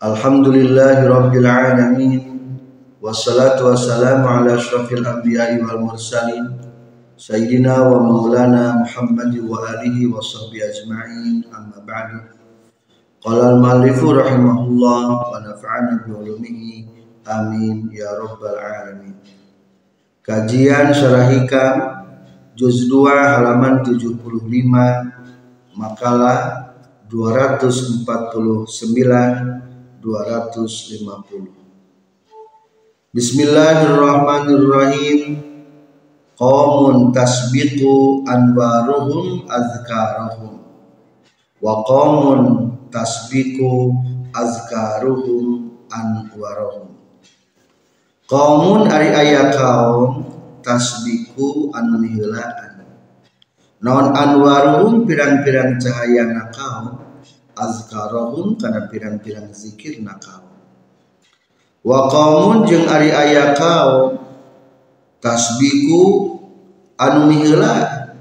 Alhamdulillahi rabbil alamin. Wassalatu wassalamu ala asyrafil anbiya'i wal mursalin. Sayyidina wa maulana Muhammad wa alihi wa sahbihi ajma'in. Amma ba'du. Qala al-malifu rahimahullah wa nafa'ana bi ulumihi amin ya rabbal alamin. Kajian syarah hikam juz 2 halaman 75 makalah 249 250 Bismillahirrahmanirrahim. Qawmun tasbiqu anwaruhum azkarahum wa qawmun tasbiqu azkaruhum anwaruhum. Qawmun ari aya kaum tasbiku anu naon anwaruhum pirang-pirang cahaya nakau azkarohum kana pirang-pirang zikir nakau wa qaumun jeung ari aya kau tasbiku anu nihilaan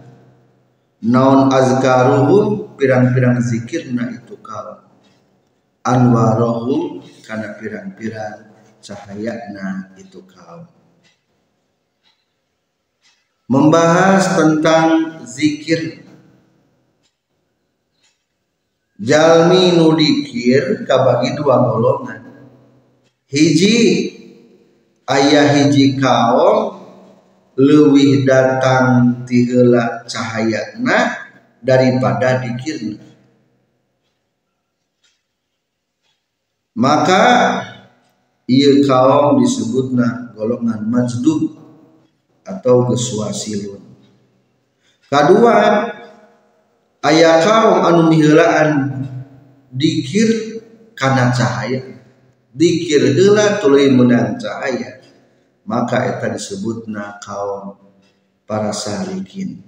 naon azkaruhum pirang-pirang zikir na itu kau. Anwarohum kana pirang-pirang cahaya na itu kau. Membahas tentang zikir jalmi nudikir kabagi dua golongan. Hiji ayah hiji kaum lebih datang tihela cahayana daripada dikirna. Maka ia kaum disebutna golongan majdub atau geswasilun kedua ayat kaum anu nihelaan dikir karena cahaya dikir heula tuluy menang cahaya maka eta disebutna kaum para salikin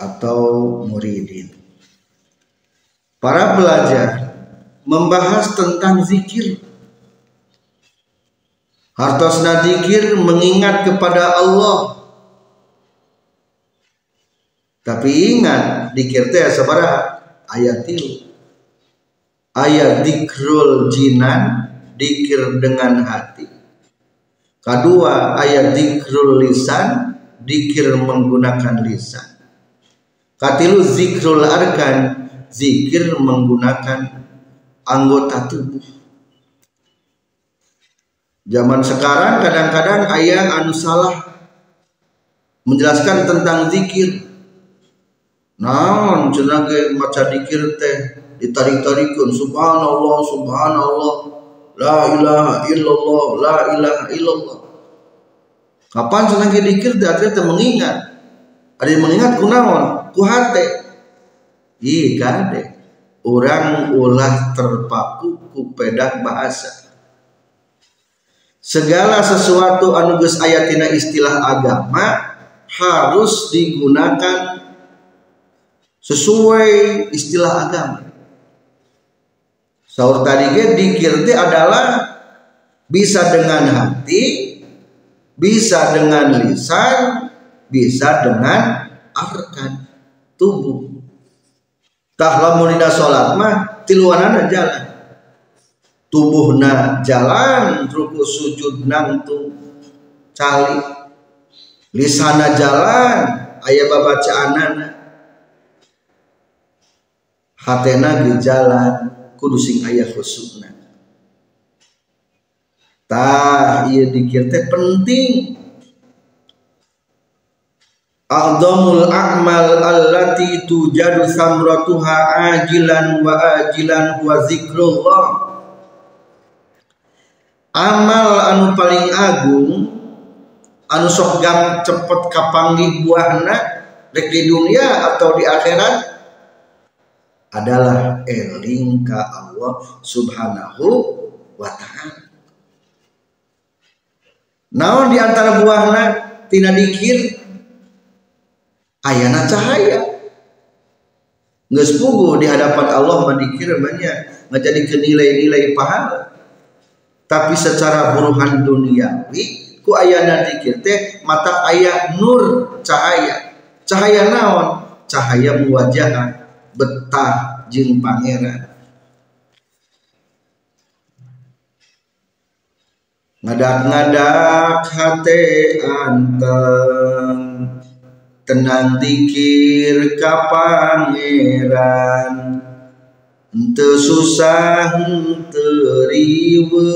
atau muridin para belajar membahas tentang zikir Hartosna dikir mengingat kepada Allah. Tapi ingat dikir teh sabaraha ayat itu. Ayat dikrul jinan dikir dengan hati. Kedua ayat dikrul lisan dikir menggunakan lisan. Katilu zikrul arkan zikir menggunakan anggota tubuh Zaman sekarang kadang-kadang ayah anu salah menjelaskan tentang zikir. Naon cenah maca zikir teh ditarik-tarikeun subhanallah subhanallah la ilaha illallah la ilaha illallah. Kapan cenah ge zikir teh mengingat. Ada yang mengingat kunaon? Ku hate. Ih kade. Orang ulah terpaku ku pedak bahasa segala sesuatu anugerah ayatina istilah agama harus digunakan sesuai istilah agama. Saur tadi ge dikir adalah bisa dengan hati, bisa dengan lisan, bisa dengan arkan tubuh. Tah lamun salat mah tiluanana jalan. Tubuhna jalan ruku sujud nangtu cali. Lisana jalan ayah babacaanana. Hatena di jalan kudu sing ayah khusukna. Tah iya dikir teh penting. A'dhamul a'mal allati tujadu samratuha ajilan wa ajilan wa zikrullah. Amal anu paling agung anu sok gam cepet kapanggih buahna rek di dunia atau di akhirat adalah eling ka Allah Subhanahu wa taala. Naon di antara buahna tina dikir ayana cahaya. Geus pugu di hadapan Allah mendikir banyak ngajadi nilai-nilai pahala. Tapi secara buruhan duniawi ku ayana dikir teh mata ayat nur cahaya. Cahaya naon? Cahaya muwajah betah jeung pangeran. Ngadak-ngadak hati anteng tenang dikir ka pangeran. Ente susah teriwe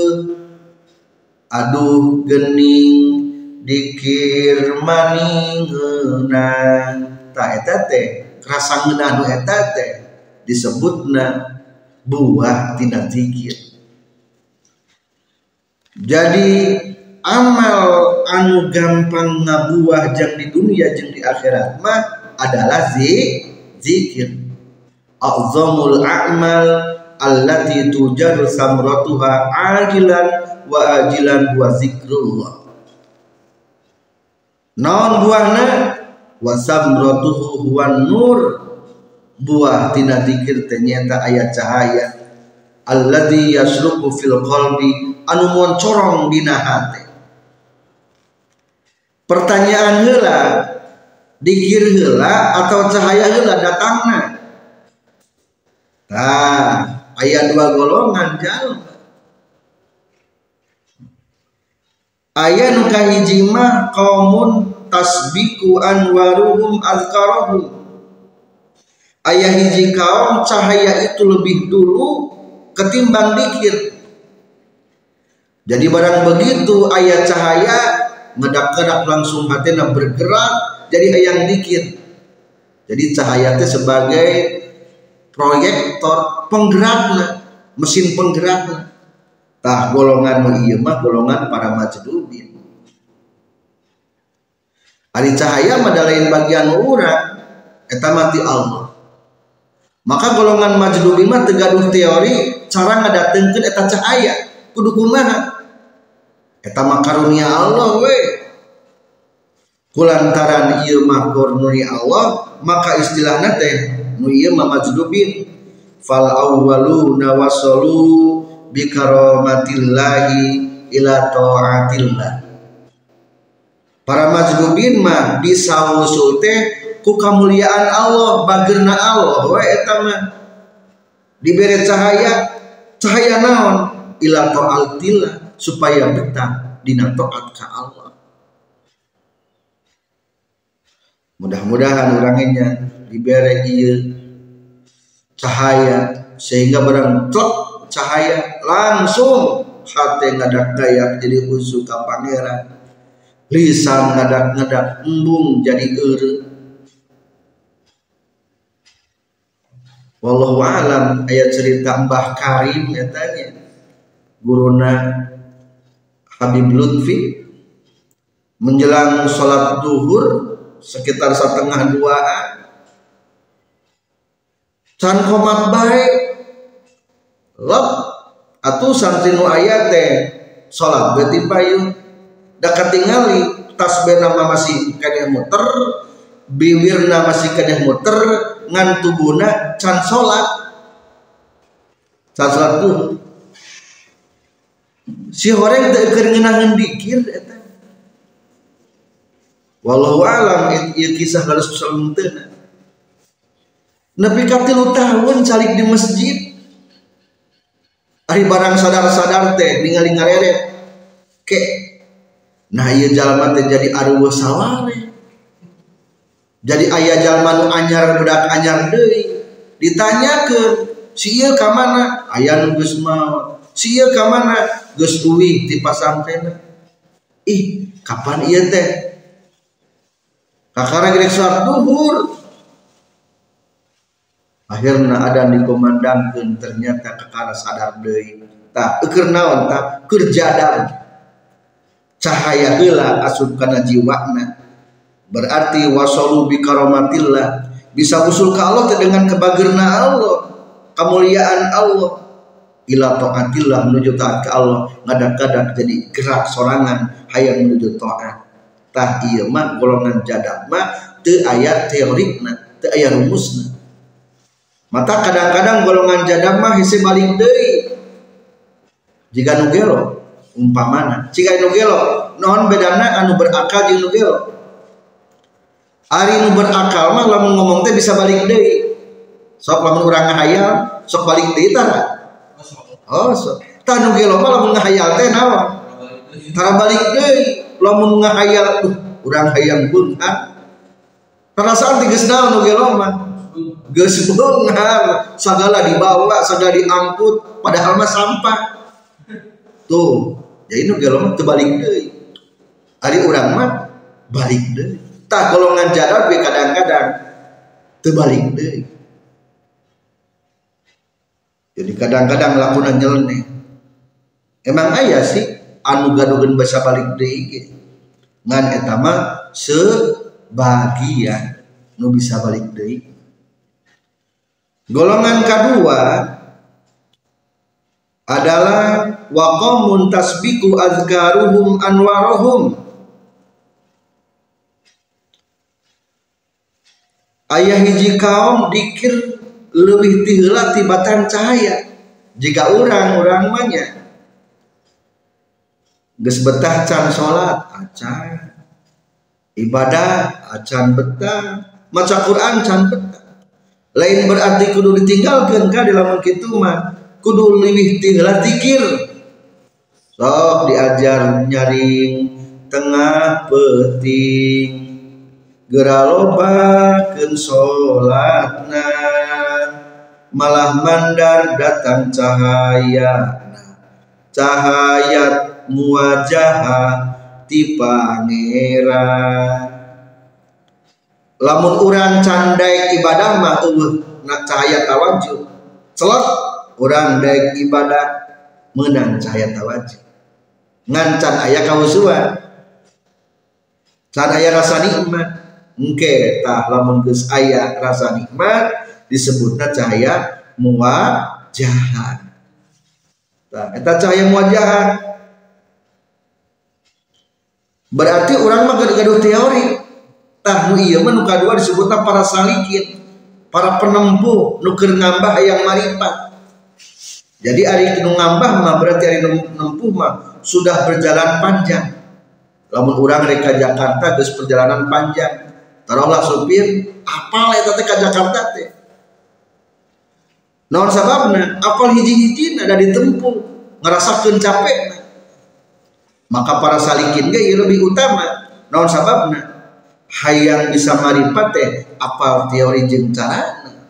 aduh gening dikir maningeunang tak eta teh rasa ngeunah eta teh disebutna buah tina zikir. Jadi amal anu gampang ngabuah jang di dunia jang di akhirat mah adalah zi, zikir. A'zamul a'mal allati tujaru samratuha ajilan wa ajilan wa zikrullah. Naon buahna wasamratuhu huwan nur. Buah tina zikir ternyata ayat cahaya. Alladzi yasluku fil qalbi anu moncorong dina hati pertanyaan heula dikir heula atau cahaya heula datangna? Tah ayat dua golongan jalma ayat nu kahiji mah kaumun tasbiku anwaruhum azkarahum. Ayah hiji kaum cahaya itu lebih dulu ketimbang dikir. Jadi barang begitu ayat cahaya ngedap-ngedap langsung hatinya bergerak jadi ayang dikir. Jadi cahaya itu sebagai proyektor penggeraknya mesin penggeraknya. Tah golongan iya mah golongan para majdubin Ari cahaya pada lain bagian orang eta mati Allah. Maka golongan majdubi mah tegaduh teori cara ngadatengkeun eta cahaya. Kudu kumaha? Eta mah karunia Allah we. Kulantaran ieu mah karunia Allah maka istilahna teh nu ieu mah majdubin fal awwaluna wasalu bi karamatillahi ila taatillah para majdubin mah bisa usul teh ku kamuliaan Allah bagerna Allah. We eta mah. Diberi cahaya cahaya naon? Ila taatillah supaya betah dina taat ka Allah. Mudah-mudahan orangnya diberi ieu cahaya sehingga barang cahaya langsung hati ngadak daya jadi usul ka pangeran lisan ngadak-ngadak embung jadi ere Wallahu alam ayat cerita Mbah Karim katanya guruna Habib Lutfi. Menjelang sholat duhur sekitar setengah duaan. Can komat baik. Lep atau santri nu ayat teh sholat beti payung tinggali tasbih nama masih kena muter biwirna masih kena muter ngan tubuna can sholat. Can sholat tuh. Si horeng tak keringinan dikir eta. Wallahu alam ieu kisah harus salunteuna Nabi katilu tahun calik di masjid Ari barang sadar-sadar teh ningali ngareret ke nah iya jalma teh jadi arwah saware. Jadi ayah jalma nu anyar budak anyar deui. Ditanyakeun si ieu ka mana? Aya nu geus maot si ieu ka mana? Geus uwih di ih kapan ieu teh? Kakara gerek salat duhur. Akhirnya ada dikomandangkeun ternyata kakara sadar deui. Tah keur naon tah? Dan cahaya heula asup kana jiwana berarti wasalu bi karomatillah bisa usul ke Allah dengan kebagerna Allah kemuliaan Allah. Ila taatillah menuju taat ke Allah ngadak-ngadak jadi gerak sorangan hayang menuju taat. Tah ieu mah golongan jadak mah teu aya teorikna teu aya rumusna. Mata kadang-kadang golongan jadak mah hese balik deui. Jika nugelo umpamana jika nugelo non bedana anu berakal jeung nugelo Ari nu berakal mah lamun ngomong teh bisa balik deui. Sok lamun urang ngahayal, sok balik deui tah. Oh, sok. Tah nu ge loba lamun ngahayal teh naon? Tara balik deui. Lamun ngahayal tuh urang hayang beunghar. Perasaan tigeus naon nu ge loba? Geus beunghar, sagala dibawa, sagala diangkut, padahal mah sampah. Tuh, jadi nu ge loba teu balik deui. Ari urang mah balik deui. Tak golongan jadar be kadang-kadang terbalik deh jadi kadang-kadang lakukan nyeleneh emang ayah sih anu gadugan bahasa balik deh ngan etama sebagian nu bisa balik deh golongan kedua adalah waqamun tasbiku azkaruhum anwarohum ayah hiji kaum dikir lebih tihela tibatan cahaya jika orang-orang banyak geus betah can salat acan. Ibadah acan betah. Maca Quran can betah. Lain berarti kudu ditinggalkan ka dalam kitu kudu lebih tihela tikir sok diajar nyaring tengah peting geralobakeun salatna malah mandar datang cahaya. Cahaya muwajah ti pangeran lamun urang candai ibadah mah eueuh na cahaya tawajuh celok urang daek ibadah menang cahaya tawajuh ngancan aya kausuan can aya rasa nikmat. Engke tah lamun geus aya rasa nikmat disebutna cahaya muwajahan. Tah eta cahaya muwajahan. Berarti orang mah gaduh teori. Tah nu ieu mah nu kadua disebutna para salikin para penempuh nu keur ngambah hayang maripat jadi ari nu ngambah mah berarti ari nempuh mah sudah berjalan panjang. Lamun urang reka Jakarta geus perjalanan panjang. Taruhlah supir apal eta teh ka Jakarta teh? Naon sababna? Apal hiji-hiji ada ditempuh ngerasakeun capek maka para salikin ge lebih utama. Naon sababna? Hayang bisa maripat teh apal teori jeung carana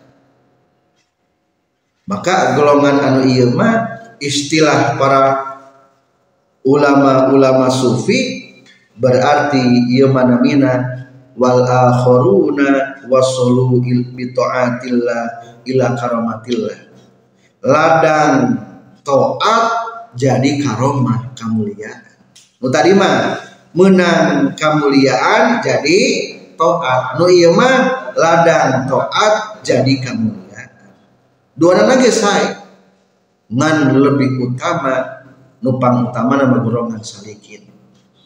maka golongan anu mah istilah para ulama-ulama sufi berarti ieu manamina wal akharuna wasulu bi taatillah ila karamatillah ladang taat jadi karomah kemuliaan nu tadi menang kemuliaan jadi taat nu ieu mah ladang taat jadi kemuliaan dua lagi saya ngan lebih utama nupang utama nama golongan salikin.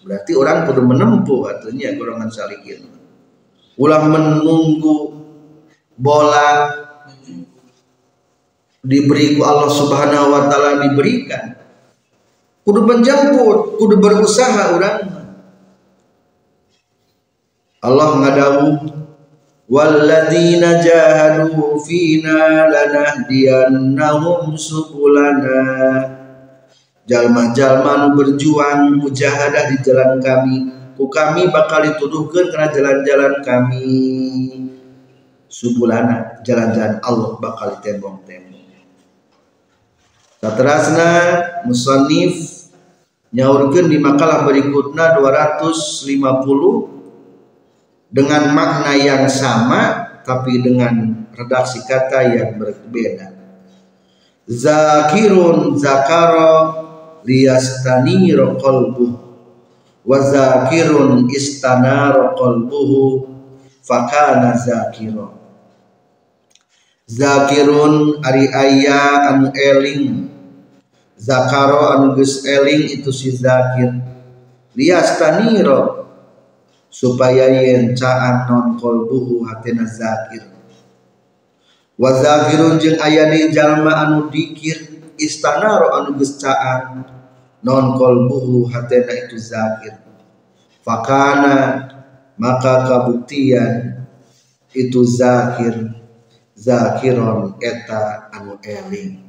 Berarti orang perlu menempuh artinya golongan salikin. Ulah menunggu bola diberi ku Allah Subhanahu wa taala diberikan. Kudu menjemput kudu berusaha orang. Allah ngadawu walladzina jahadu fina lanahdiyannahum subulana jalma-jalma nu berjuang mujahadah di jalan kami. Ku kami bakal dituduhkan karena jalan-jalan kami. Subulana jalan-jalan Allah bakal ditembong-tembong. Satrasna musannif nyaurkeun di makalah berikutnya 250 dengan makna yang sama tapi dengan redaksi kata yang berbeda. Zakirun zakara liyastani qalbuhu wa zakirun istanara fakana zakira. Zakirun ari aya anu eling zakaro anu geus eling itu si zakir. Liastaniro supaya yen caang non kolbuhu hatena zakir. Wa zakirun ayane jalma anu dikir istanaro anu geus caang non kolbuhu hatena itu zakir. Fakana maka kabuktian itu zakir. Zakiron eta anu eling.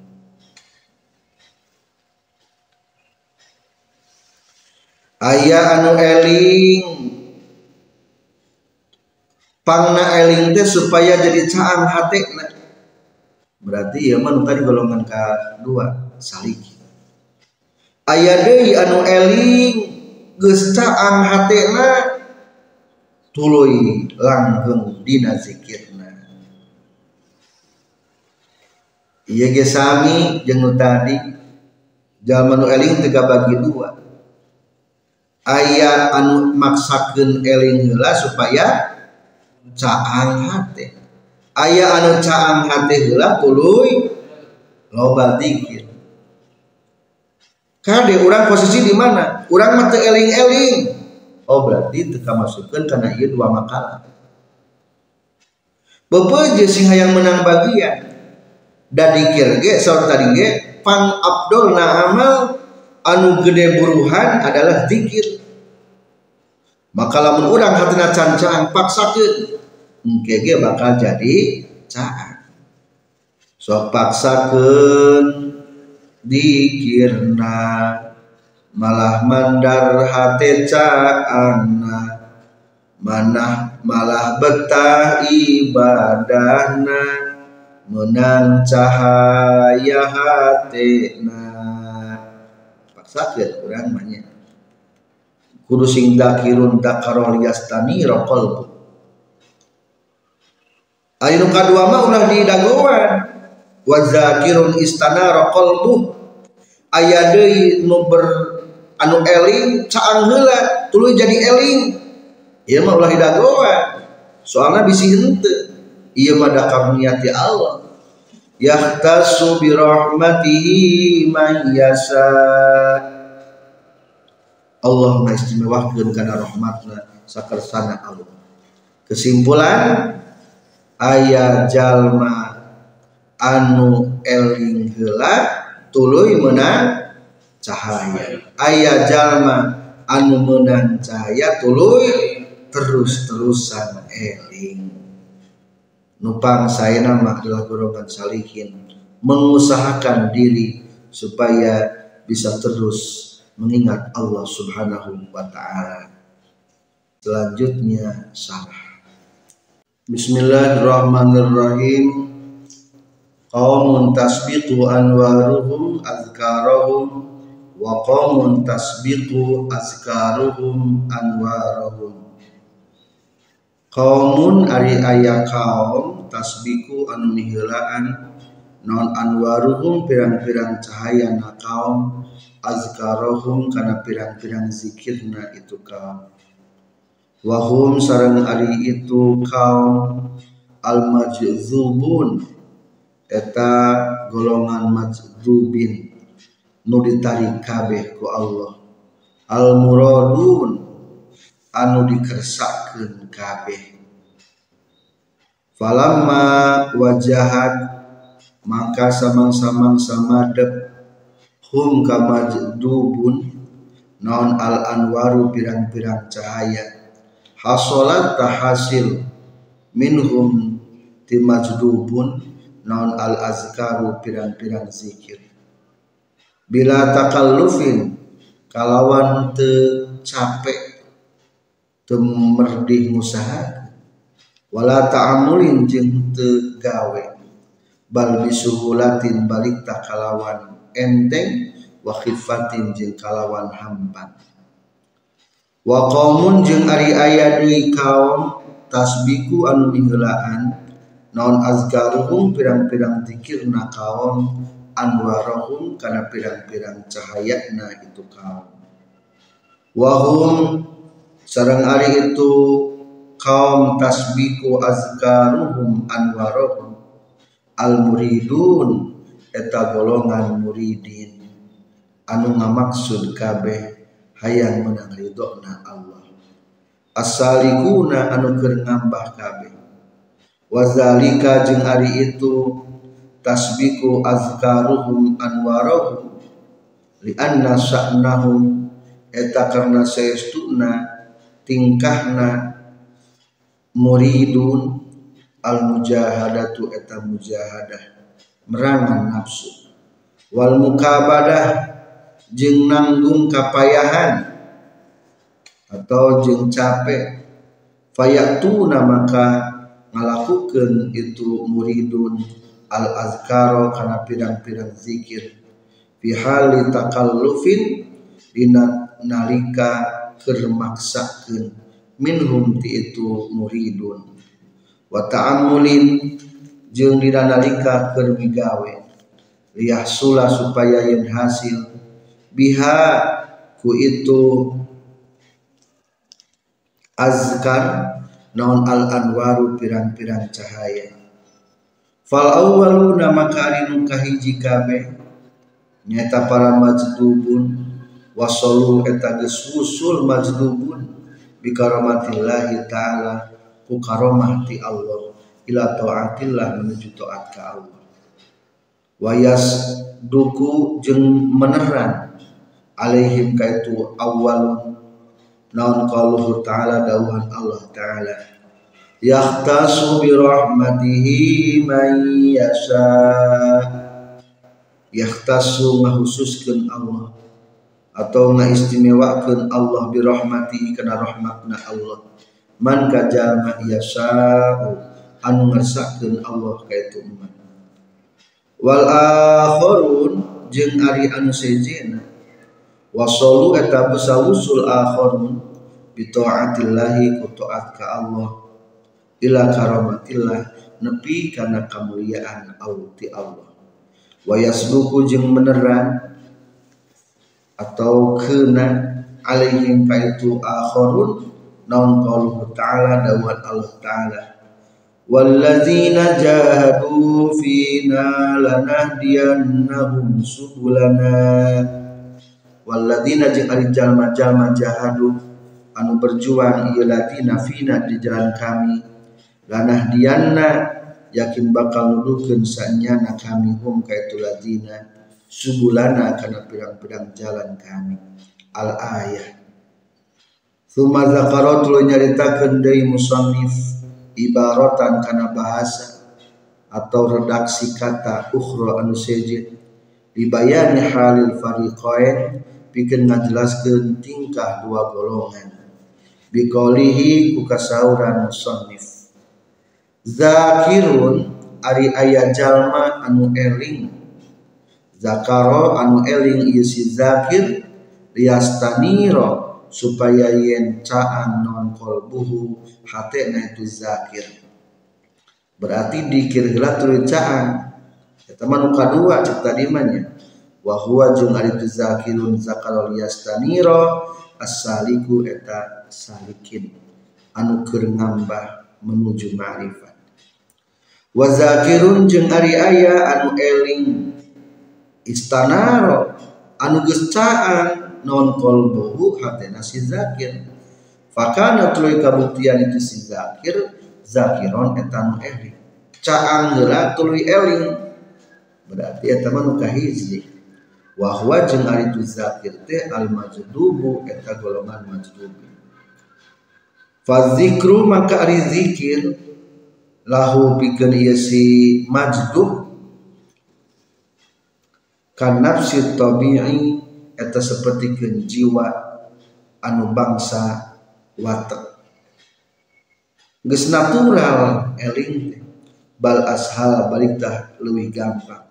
Ayah anu eling pangna eling teh supaya jadi caang hati. Berarti ya man tadi golongan kedua saliki. Ayah deui anu eling geus caang hatena tuluy langgeng dina zikirna. Iya ge sami jeung tadi jalma nu eling tiga bagi dua. Ayat anu maksakeun eling heula supaya caang hate aya anu caang hate heula tuluy loba zikir kade urang posisi di mana? Urang mah teu eling-eling. Oh berarti teu kamasukkeun kana ieu dua makalah. Bapak sing hayang menang bagian. Dan dikir ge saur tadi ge pang abdul na amal anu gede buruhan adalah zikir maka lamun urang hatina cancaan paksakeun engke bakal jadi caang sok paksakeun dikirna malah mandar hate caangna manah malah betah ibadahna menang cahaya hatena. Paksakeun urang banyak kudu sing dakirun dakaro liyastani qalbu Ayo kadua mah ulah di dagoan wa zakirun istana qalbu aya deui nu ber anu eling caang heula tuluy jadi eling. Ieu mah ulah di dagoan soalna bisi henteu. Ieu mah da karunia Allah. Yahtasu bi rahmatihi man yasa Allah mengistimewakan karena rahmatnya sakarsana Allah. Kesimpulan ayat jalma anu eling heula tuluy menang cahaya ayat jalma anu menang cahaya tuluy terus-terusan eling nupang saya nama adalah golongan salihin mengusahakan diri supaya bisa terus mengingat Allah Subhanahu wa taala. Selanjutnya sarah. Bismillahirrahmanirrahim. Qaumun tasbiqu anwaruhum azkarahum wa qaumun tasbiqu azkaruhum anwaruhum. Qaumun ari aya kaum tasbiqu anu nihilaan non anwaruhum pirang-pirang cahaya na kaum azkarohum karena pirang-pirang zikirna itu kaum wahum sarang ari itu kaum al majzubun eta golongan majzubin nu ditarik kabeh ku Allah. Al muradun anu dikersakeun kabeh. Falamma wajahat maka samang-samang samadep hum kamajdubun naon al anwaru pirang-pirang cahaya hasolat tahasil minhum timajdubun naon al azkaru pirang-pirang zikir. Bila takallufin kalawan te capek te merdih musaha wala ta'amulin jeung te gawe. Bal bisuhulatin balik takalawan enteng wa khifatin jeung kalawan hampan wa qaumun jeung ari aya deui kaum tasbiku anu ningeulaan naon azkaruhum pirang-pirang zikirna kaum anwarahum kana pirang-pirang cahayana itu kaum. Wahum sareng ari itu kaum tasbiku azkaruhum anwarahum al muridun eta golongan muridin. Anu ngamaksud kabeh hayang menang ridona Allah. Asalikuna anu keur ngambah kabeh. Wazalika jeung ari itu tasbiku azkaruhum anwarahum. Li anna sya'nahum eta karna saestuna tingkahna muridun al mujahadatu eta mujahadah merangan nafsu. Wal mukabadah jeung nanggung kapayahan. Atau jeung capek. Fayatuna maka ngalakukeun itu muridun al azkaro kana pirang-pirang zikir. Fi hali takallufin dina nalika keur maksakeun minhum ti itu muridun. Wa ta'ammulin jeung dina nalika keur migawe. Supaya yen hasil biha ku itu azkar naon al anwaru pirang-pirang cahaya. Fal awwaluna maka ari nu kahiji kabeh nyata para majdubun wasalu eta geus majdubun bi karamatillahi taala ku karamah ti Allah ila taatillah menuju taat ka Allah. Wayas duku jeung meneran alaihim kaitu awal. Naon qaluhu ta'ala dawuhan Allah ta'ala. Yahtasu bi rahmatihi man yasha. Yahtasu ngahususkeun Allah. Atau ngaistimewakeun Allah bi kana rahmatna Allah. Man kajalma yasha anu ngersakkeun Allah kaitu umat. Wal akharun jeung ari anu sejena wasalu eta besawusul akharun bi taatillahi ku taat ka Allah. Ila karamatillah nepi kana kamuliaan Allah ti Allah. Wa yasluku jeung meneran atau kena alaihim kaitu akharun naun qauluhu ta'ala dawat Allah ta'ala. Walladzina jahadu fina lanahdiyannahum subulana walladzina jeung ari jalma-jalma jahadu anu berjuang ieu ladina fina di jalan kami. Lanahdiyanna yakin bakal nulukeun sanyana kami hum kaitu ladina. Subulana kana pirang-pirang jalan kami. Al ayah. Thumma zakara tuluy nyaritakeun deui musannif ibaratan kana bahasa atau redaksi kata ukhra anu sejen dibayani halil fariqain pikeun ngajelaskeun tingkah dua golongan. Biqaulihi ku kasauran zakirun ari aya jalma anu eling. Zakaro anu eling ieu si zakir liastaniro supaya yen caan non kolbuhu hatena itu zakir. Berarti dikir heula caan. Eta mah nu kadua wa huwa jeung ari tu zakirun zakaro liastaniro as-saliku eta salikin. Anu keur ngambah menuju ma'rifat wa zakirun jeung ari aya anu eling. Istanaro anu geus caan non kolbuhu hatena si zakir. Fakana tuluy kabuktian itu si zakir zakiron eta nu eling. Caang heula tuluy eling. Berarti eta mah nu kahiji wa huwa jeung ari tu zakir teh al majdubu eta golongan majdubi. Fa zikru maka ari zikir lahu pikeun ieu si majdub kan nafsi tabi'i eta sapertikeun jiwa anu bangsa watak geus natural eling bal ashal balik tah leuwih gampang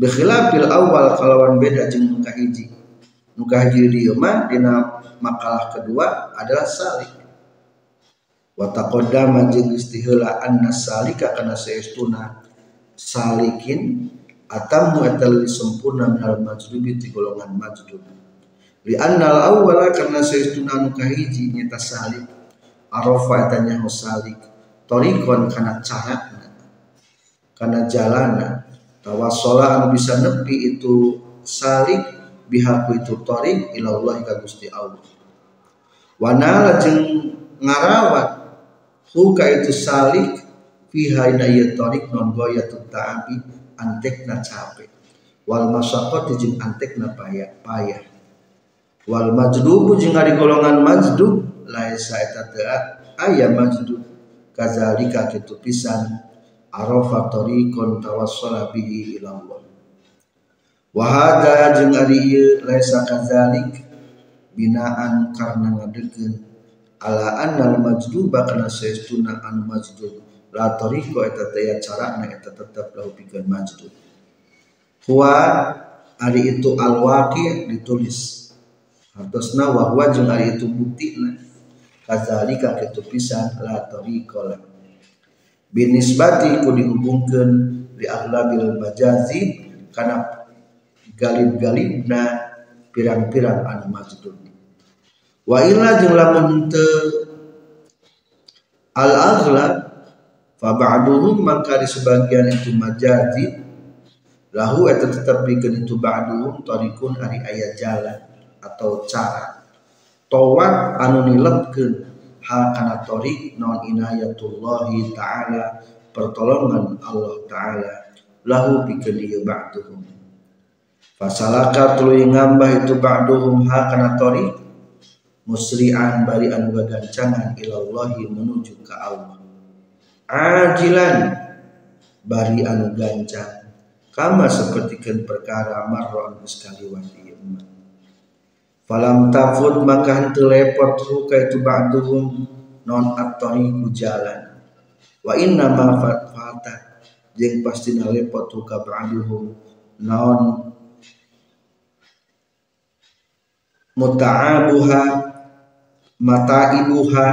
bikhilafil awal kalawan beda jeung nu kahiji nu kahiji dieu mah dina makalah kedua adalah salik. Wa taqaddama jeung istiheula anna salika kana saestuna salikin atamu leuwih sempurna minal majdubi ti golongan majdub li annal awwala karna saestuna anu kahiji nyata salik. Arafa eta nyaho salik. Tariqan kana carana. Karena jalana tawasola anu bisa nepi itu salik bihaku itu torik ilallah ka Gusti Allah. Wanala jeung ngarawat huka itu salik fiha ina ieu torik non goyatut ta'abi antekna capek wal masyaqqat jeung antekna payah payah. Wal majdubu jeung ari golongan majdub laisa eta teu aya majdub kazalika kitu pisan arafa tariqon tawassala bihi ila Allah. Wa hada jeung ari ieu laisa kazalik binaan karena ngadegeun ala annal majduba kana saestuna anu majdub. La tariqo eta teh carana eta tetap lahu pikeun majdub. Huwa ari itu al waqi ditulis. Hartosna wa huwa jeung ari itu buktina. Kazalika kitu pisan la tariqo binisbati ku dihubungkeun li aglabil majazi kana galib-galibna pirang-pirang anu majdud wa illa jeung lamun teu al aghlab fa ba'duhum maka di sebagian itu majazi lahu eta tetep pikeun itu ba'duhum tarikun ari aya jalan atau cara tawat anu nilepkeun hal kana tarik non inayatullahi taala pertolongan Allah taala lahu pikeun ba'duhum Fasalaka tuluy ngambah itu ba'duhum ha kana tori musri'an bari anu gagancangan ilallahi menuju ke Allah. Ajilan bari anu gancang kama sapertikeun perkara marron sekali wati umat. Falam tafud maka henteu lepot ruka itu ba'duhum non at-tariqu jalan. Wa inna ma fata jeung pastina lepot ruka ba'duhum non muta'abuha mata'ibuha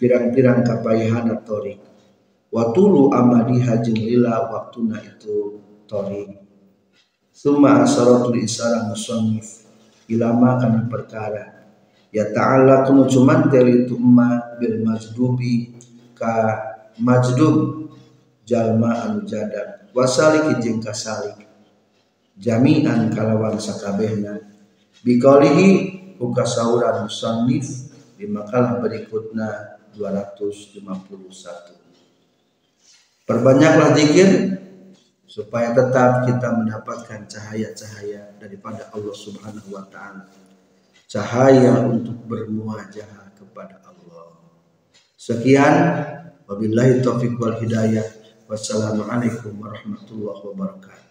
pirang-pirang kapayahan torik watulu amadiha jeung lila waktuna itu torik summa asaratul isara musannif ilama kana perkara. Ya ta'ala kunu cuman tel itu emma bil majdubi ka majdub jalma anu jadab. Wasalik jeung kasalik jami'an kalawan sakabehna. Buka sauran musannif di makalah berikutnya 251. Perbanyaklah zikir supaya tetap kita mendapatkan cahaya-cahaya daripada Allah Subhanahu wa taala. Cahaya untuk bermuajah kepada Allah. Sekian wabillahi taufik wal hidayah. Wassalamualaikum warahmatullahi wabarakatuh.